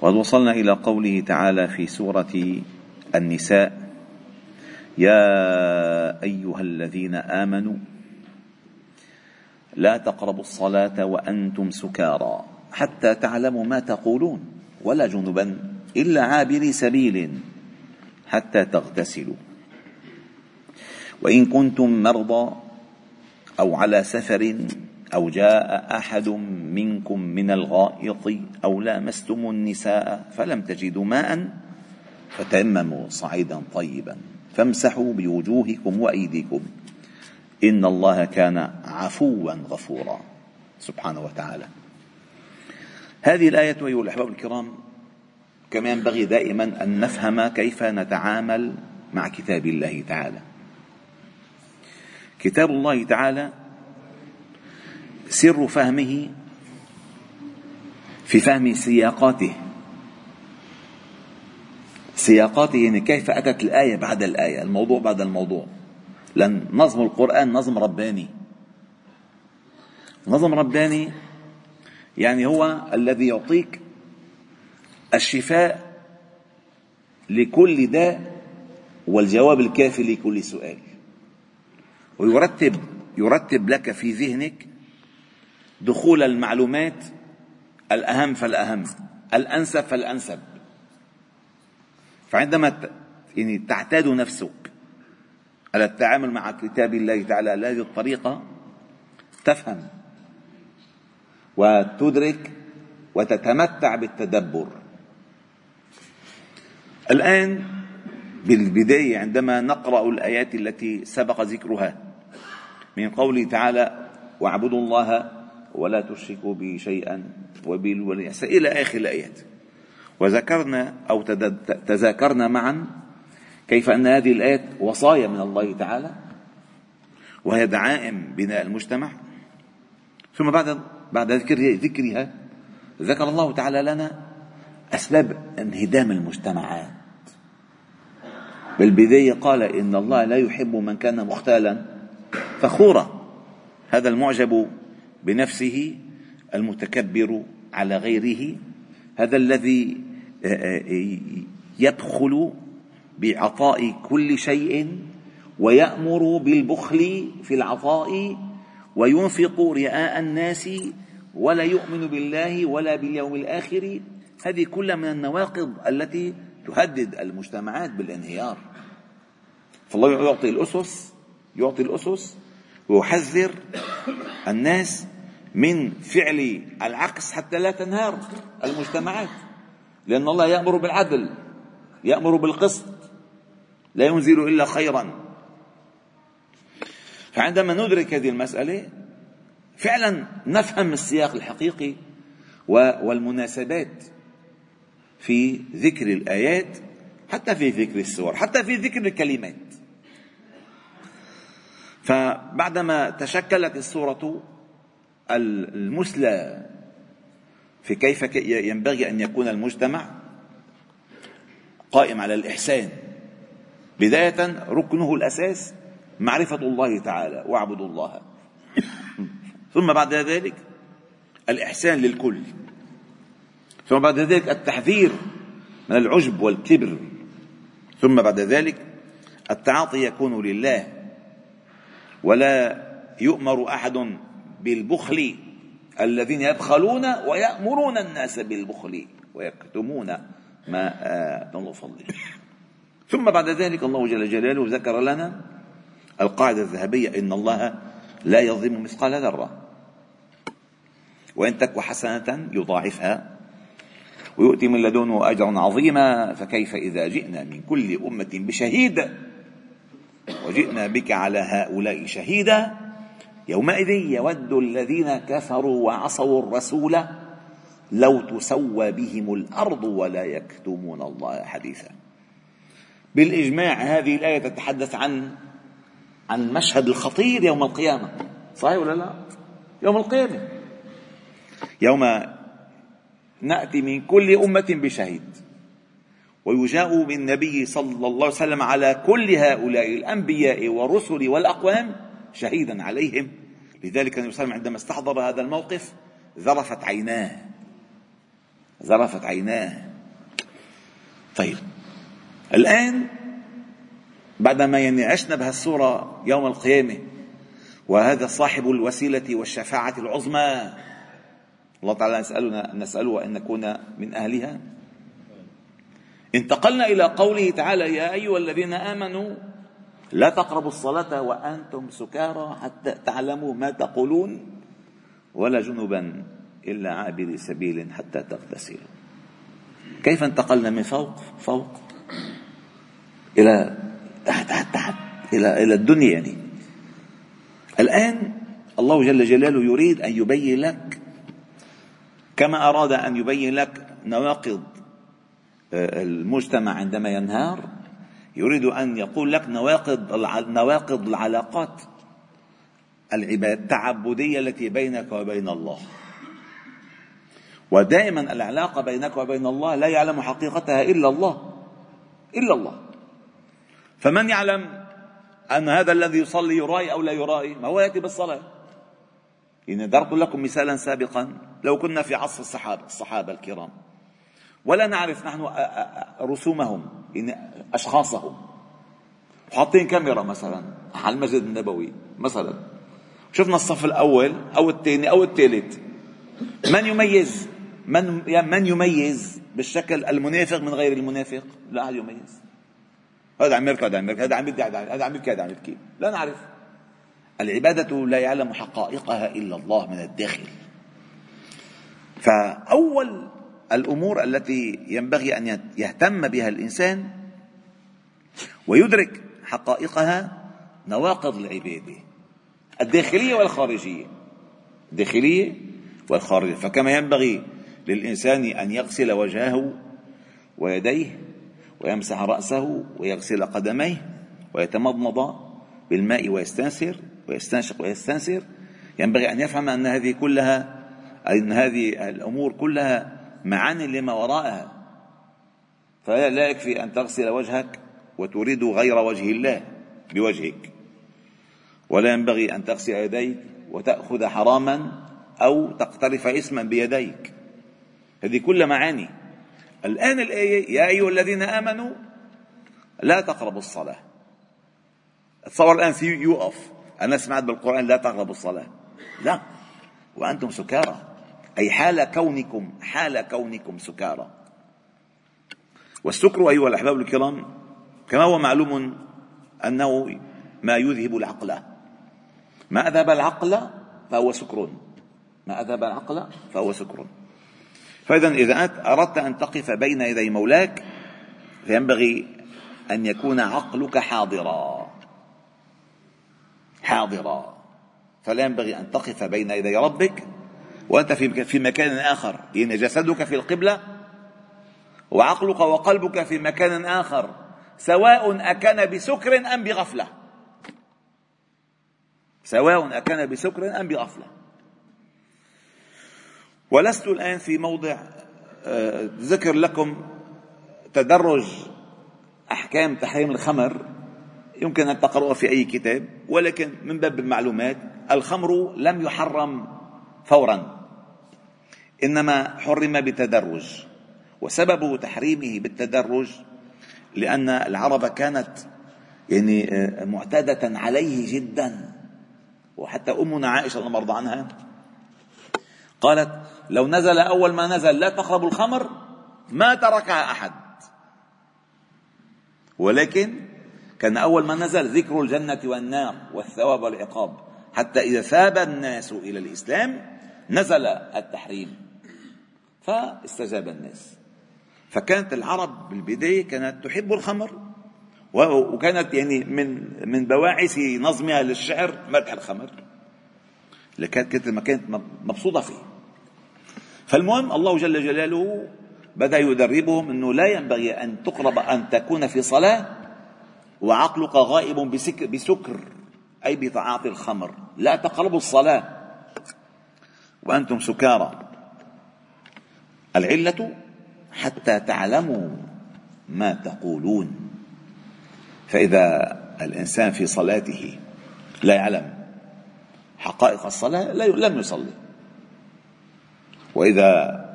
وقد وصلنا إلى قوله تعالى في سورة النساء يا أيها الذين آمنوا لا تقربوا الصلاة وأنتم سكارى حتى تعلموا ما تقولون ولا جنبا إلا عابري سبيل حتى تغتسلوا. وإن كنتم مرضى أو على سفر أو جاء أحد منكم من الغائط أو لامستم النساء فلم تجدوا ماء فتيمموا صعيدا طيبا فامسحوا بوجوهكم وأيديكم. إن الله كان عفوا غفورا. سبحانه وتعالى. هذه الآية أيها الأحباب الكرام كما ينبغي دائما أن نفهم كيف نتعامل مع كتاب الله تعالى. كتاب الله تعالى سر فهمه في فهم سياقاته. سياقاته يعني كيف أتت الآية بعد الآية الموضوع بعد الموضوع. لأن نظم القرآن نظم رباني. نظم رباني يعني هو الذي يعطيك الشفاء لكل داء والجواب الكافي لكل سؤال. ويرتب يرتب لك في ذهنك دخول المعلومات الأهم فالأهم الأنسب فالأنسب. فعندما يعني تعتاد نفسك على التعامل مع كتاب الله تعالى على هذه الطريقة تفهم وتدرك وتتمتع بالتدبر. الآن بالبداية عندما نقرأ الآيات التي سبق ذكرها من قوله تعالى واعبدوا الله ولا تشركوا به شيئا وبالوالدين. إلى آخر الآيات. وذكرنا أو تذاكرنا معا كيف أن هذه الآيات وصايا من الله تعالى وهي دعائم بناء المجتمع. ثم بعد بعد ذكر ذكرها ذكر الله تعالى لنا أسباب انهدام المجتمعات. بالبداية قال إن الله لا يحب من كان مختالا فخورا هذا المعجب بنفسه المتكبر على غيره هذا الذي آه، آه، يبخل بعطاء كل شيء ويأمر بالبخل في العطاء وينفق رئاء الناس ولا يؤمن بالله ولا باليوم الآخر. هذه كلها من النواقض التي تهدد المجتمعات بالانهيار. فالله يعطي الأسس يعطي الأسس ويحذر الناس من فعل العكس حتى لا تنهار المجتمعات. لأن الله يأمر بالعدل يأمر بالقسط لا ينزل إلا خيرا. فعندما ندرك هذه المسألة فعلا نفهم السياق الحقيقي والمناسبات في ذكر الآيات حتى في ذكر السور حتى في ذكر الكلمات. فبعدما تشكلت الصورة المثلى في كيف ينبغي أن يكون المجتمع قائم على الإحسان. بداية ركنه الأساس معرفة الله تعالى واعبدوا الله. ثم بعد ذلك الإحسان للكل. ثم بعد ذلك التحذير من العجب والكبر. ثم بعد ذلك التعاطي يكون لله. ولا يؤمر أحد بالبخل الذين يبخلون ويأمرون الناس بالبخل ويكتمون ما آه الله فضله. ثم بعد ذلك الله جل جلاله ذكر لنا القاعدة الذهبية إن الله لا يظلم مثقال ذرة. وإن تك حسنة يضاعفها ويؤتي من لدنه أجرا عظيما فكيف إذا جئنا من كل أمة بشهيد؟ وجئنا بك على هؤلاء شهيدا يومئذ يود الذين كفروا وعصوا الرسول لو تسوى بهم الأرض ولا يكتمون الله حديثا. بالإجماع هذه الآية تتحدث عن عن المشهد الخطير يوم القيامة. صحيح ولا لا؟ يوم القيامة. يوم نأتي من كل أمة بشهيد. ويجاء بالنبي صلى الله عليه وسلم على كل هؤلاء الأنبياء والرسل والأقوام شهيدا عليهم. لذلك النبي صلى الله عليه وسلم عندما استحضر هذا الموقف ذرفت عيناه. ذرفت عيناه. طيب. الآن بعدما يعني عشنا بهالصورة يوم القيامة وهذا صاحب الوسيلة والشفاعة العظمى. الله تعالى نسألنا نسأله أن نكون من أهلها. انتقلنا إلى قوله تعالى يا أيها الذين آمنوا لا تقربوا الصلاة وأنتم سكارى حتى تعلموا ما تقولون ولا جنبا إلا عابر سبيل حتى تغتسلوا كيف انتقلنا من فوق؟ فوق إلى تحت تحت تحت إلى إلى الدنيا يعني. الآن الله جل جلاله يريد أن يبين لك كما أراد أن يبين لك نواقض آه، المجتمع عندما ينهار يريد أن يقول لك نواقض نواقض العلاقات التعبدية التي بينك وبين الله. ودائما العلاقة بينك وبين الله لا يعلم حقيقتها إلا الله إلا الله. فمن يعلم أن هذا الذي يصلي يرائي أو لا يرائي؟ ما هو يأتي بالصلاة. إن ضربت لكم مثالا سابقا لو كنا في عصر الصحابة الصحابة الكرام. ولا نعرف نحن رسومهم. إن أشخاصهم. حاطين كاميرا مثلا على المسجد النبوي مثلا. شفنا الصف الأول أو الثاني أو الثالث. من يميز؟ من من يميز بالشكل المنافق من غير المنافق؟ لا أحد يميز. هذا عم يركض هذا عم يركض هذا عم يبكي هذا عم يبكي هذا عم يبكي. لا نعرف. العبادة لا يعلم حقائقها إلا الله من الداخل. فأول الأمور التي ينبغي أن يهتم بها الإنسان ويدرك حقائقها نواقض العبادة الداخلية والخارجية. الداخلية والخارجية. فكما ينبغي للإنسان أن يغسل وجهه ويديه ويمسح رأسه ويغسل قدميه ويتمضمض بالماء ويستنسر ويستنشق ويستنسر ينبغي أن يفهم أن هذه كلها أن هذه الأمور كلها معاني لما وراءها. فلا يكفي أن تغسل وجهك وتريد غير وجه الله بوجهك. ولا ينبغي أن تغسل يديك وتأخذ حراما أو تقترف اسما بيديك. هذه كلها معاني. الآن الآية يا أيها الذين آمنوا لا تقربوا الصلاة. تصور الآن في يوقف. أنا سمعت بالقرآن لا تقربوا الصلاة. لا. وأنتم سكارى. أي حال كونكم حال كونكم سكارى. والسكر أيها الأحباب الكرام كما هو معلوم أنه ما يذهب العقل. ما أذهب العقل فهو سكر. ما أذهب العقل فهو سكر. فإذا إذا أردت أن تقف بين يدي مولاك فينبغي أن يكون عقلك حاضرا. حاضرا. فلا ينبغي أن تقف بين يدي ربك وأنت في في مكان آخر. إن جسدك في القبلة وعقلك وقلبك في مكان آخر. سواء أكان بسكر أم بغفلة. سواء أكان بسكر أم بغفلة. ولست الآن في موضع آه، ذكر لكم تدرج أحكام تحريم الخمر. يمكن أن تقرأها في أي كتاب ولكن من باب المعلومات الخمر لم يحرم فورا. إنما حرم بتدرج وسبب تحريمه بالتدرج لأن العرب كانت يعني آه، معتادة عليه جدا. وحتى أمنا عائشة الله مرضى عنها قالت لو نزل أول ما نزل لا تقربوا الخمر ما تركها أحد. ولكن كان أول ما نزل ذكر الجنة والنار والثواب والعقاب حتى إذا ثاب الناس إلى الإسلام نزل التحريم فاستجاب الناس. فكانت العرب بالبداية كانت تحب الخمر وكانت يعني من من بواعث نظمها للشعر مدح الخمر اللي كانت كانت كانت مبسوطة فيه. فالمهم الله جل جلاله بدأ يدربهم إنه لا ينبغي أن تقرب أن تكون في صلاة وعقلك غائب بسكر, بسكر أي بتعاطي الخمر. لا تقربوا الصلاة. وأنتم سكارى. العلة حتى تعلموا ما تقولون. فإذا الإنسان في صلاته لا يعلم حقائق الصلاة لم يصلي. وإذا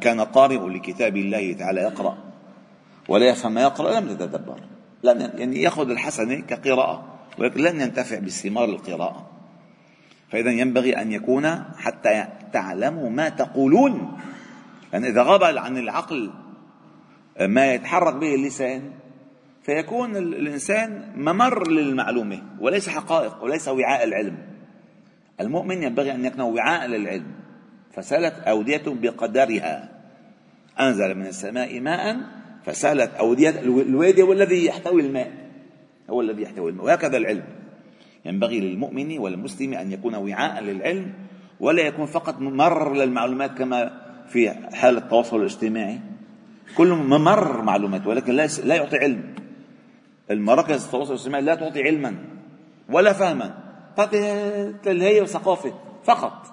كان قارئ لكتاب الله تعالى يقرأ ولا يفهم ما يقرأ لم يتدبر. لم يعني يأخذ الحسنة كقراءة ولكن لن ينتفع بثمار القراءة. فإذا ينبغي أن يكون حتى تعلموا ما تقولون. لأن إذا غاب عن العقل ما يتحرك به اللسان فيكون الإنسان ممر للمعلومة وليس حقائق وليس وعاء العلم. المؤمن ينبغي أن يكون وعاء للعلم. فسالت أودية بقدرها. أنزل من السماء ماء فسالت أودية الوادي هو الذي يحتوي الماء. هو الذي يحتوي الماء. وهكذا العلم. ينبغي للمؤمن والمسلم أن يكون وعاء للعلم ولا يكون فقط ممر للمعلومات كما في حال التواصل الاجتماعي. كل ممر معلومات ولكن لا يعطي علم. المراكز التواصل الاجتماعي لا تعطي علما ولا فهما تعطي وثقافة فقط.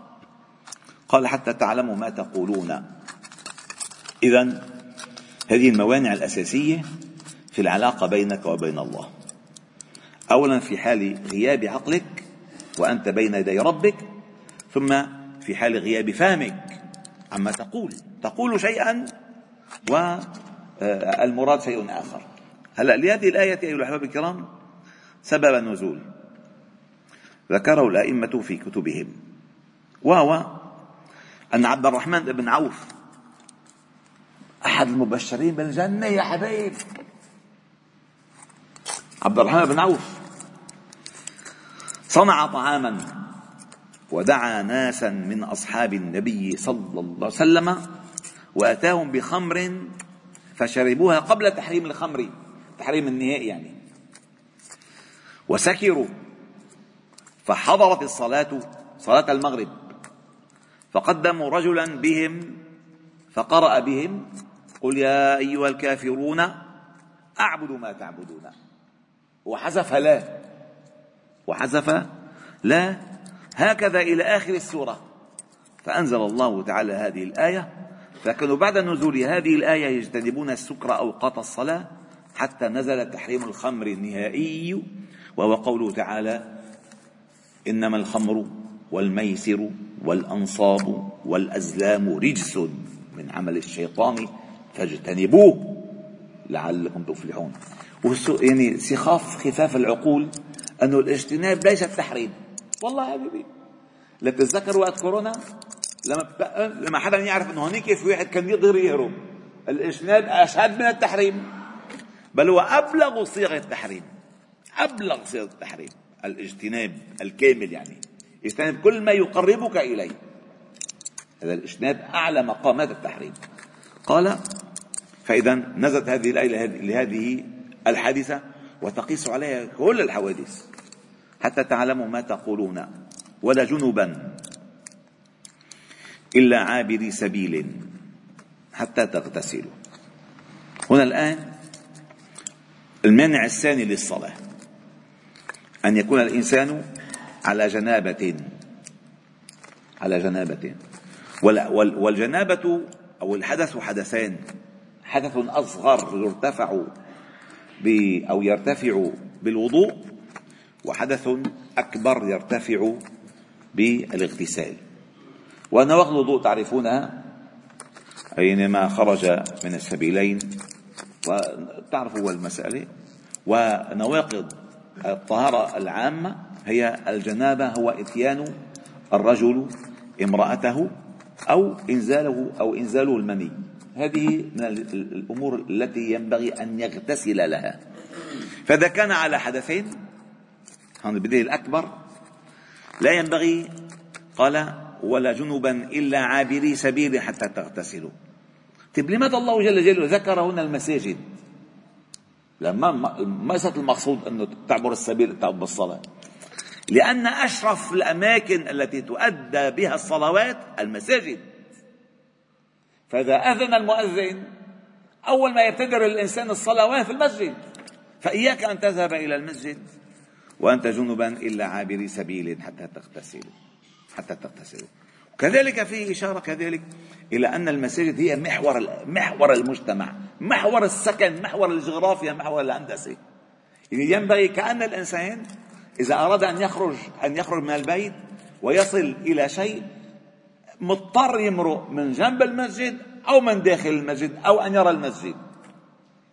قال حتى تعلموا ما تقولون. إذا هذه الموانع الأساسية في العلاقة بينك وبين الله. أولا في حال غياب عقلك وأنت بين يدي ربك ثم في حال غياب فهمك عما تقول؟ تقول شيئا والمراد شيء آخر. هلأ لهذه الآية أيها الأحباب الكرام سبب النزول ذكره الأئمة في كتبهم. وهو أن عبد الرحمن بن عوف أحد المبشرين بالجنة يا حبايب عبد الرحمن بن عوف صنع طعاما ودعا ناسا من أصحاب النبي صلى الله عليه وسلم وأتاهم بخمر فشربوها قبل تحريم الخمر تحريم النهائي يعني. وسكروا فحضرت الصلاة صلاة المغرب. فقدموا رجلا بهم فقرأ بهم قل يا أيها الكافرون أعبد ما تعبدون. وحذف لا. وحذف لا. هكذا إلى آخر السورة. فأنزل الله تعالى هذه الآية. فكانوا بعد نزول هذه الآية يجتنبون السكر أوقات الصلاة حتى نزل تحريم الخمر النهائي وهو قوله تعالى إنما الخمر والميسر والأنصاب والأزلام رجس من عمل الشيطان فاجتنبوه لعلكم تفلحون. يعني سخاف خفاف العقول. أنه الاجتناب ليس التحريم والله يا حبيبي. لا تتذكر وقت كورونا؟ لما لما حدا يعرف انه هنيك في واحد كان يقدر يهرب الاجتناب أشد من التحريم. بل هو أبلغ صيغ التحريم. أبلغ صيغ التحريم. الاجتناب الكامل يعني. اجتنب كل ما يقربك إليه. هذا الاجتناب أعلى مقامات التحريم. قال فإذا نزلت هذه الآية لهذه الحادثة وتقيس عليها كل الحوادث. حتى تعلموا ما تقولون ولا جنبا إلا عابري سبيل حتى تغتسلوا. هنا الآن المانع الثاني للصلاة أن يكون الإنسان على جنابة على جنابة. والجنابة أو الحدث حدثان حدث أصغر يرتفع أو يرتفع بالوضوء وحدث أكبر يرتفع بالاغتسال. ونواقض الوضوء تعرفونها أينما خرج من السبيلين وتعرفوا المسألة. ونواقض الطهارة العامة هي الجنابة هو إتيان الرجل امرأته أو إنزاله أو إنزاله المني. هذه من الأمور التي ينبغي أن يغتسل لها. فإذا كان على حدثين هذا البداية الأكبر لا ينبغي قال ولا جنبا إلا عابري سبيل حتى تغتسلوا. طيب لماذا الله جل جلاله ذكر هنا المساجد؟ لما ليست المقصود أنه تعبر السبيل تعبر بالصلاة لأن أشرف الأماكن التي تؤدى بها الصلوات المساجد. فإذا أذن المؤذن أول ما يبتدر الإنسان الصلاة وين في المسجد فإياك أن تذهب إلى المسجد. وأنت جنبا إلا عابري سبيل حتى تغتسل. حتى تغتسل. كذلك فيه إشارة كذلك إلى أن المساجد هي محور محور المجتمع محور السكن محور الجغرافيا محور الهندسة. ينبغي كأن الإنسان إذا أراد أن يخرج أن يخرج من البيت ويصل إلى شيء مضطر يمرق من جنب المسجد أو من داخل المسجد أو أن يرى المسجد.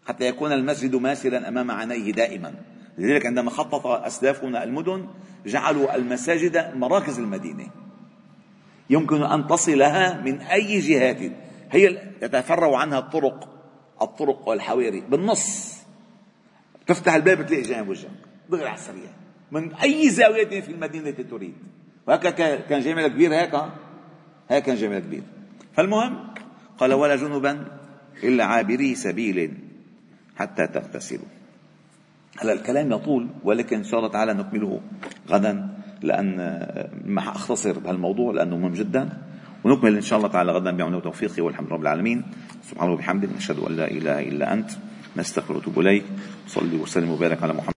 حتى يكون المسجد ماسرا أمام عينيه دائما. لذلك عندما خطط أسلافنا المدن جعلوا المساجد مراكز المدينة. يمكن أن تصلها من أي جهات. هي يتفرع عنها الطرق الطرق والحواري. بالنص. تفتح الباب تلاقي جانب وجهك دغري على السريع. من أي زاوية في المدينة تريد. وهكذا كان جامع كبير هيك هيك كان جامع كبير. فالمهم قال ولا جنبا إلا عابري سبيل حتى تغتسلوا. هلا الكلام يطول ولكن إن شاء الله تعالى نكمله غدا لأن ما اختصر بهالموضوع لأنه مهم جدا. ونكمل إن شاء الله تعالى غدا بعون وتوفيقه والحمد رب العالمين. سبحانه وبحمده نشهد أن لا إله إلا أنت نستغفر ونتوب إليك. صلي وسلم وبارك على محمد.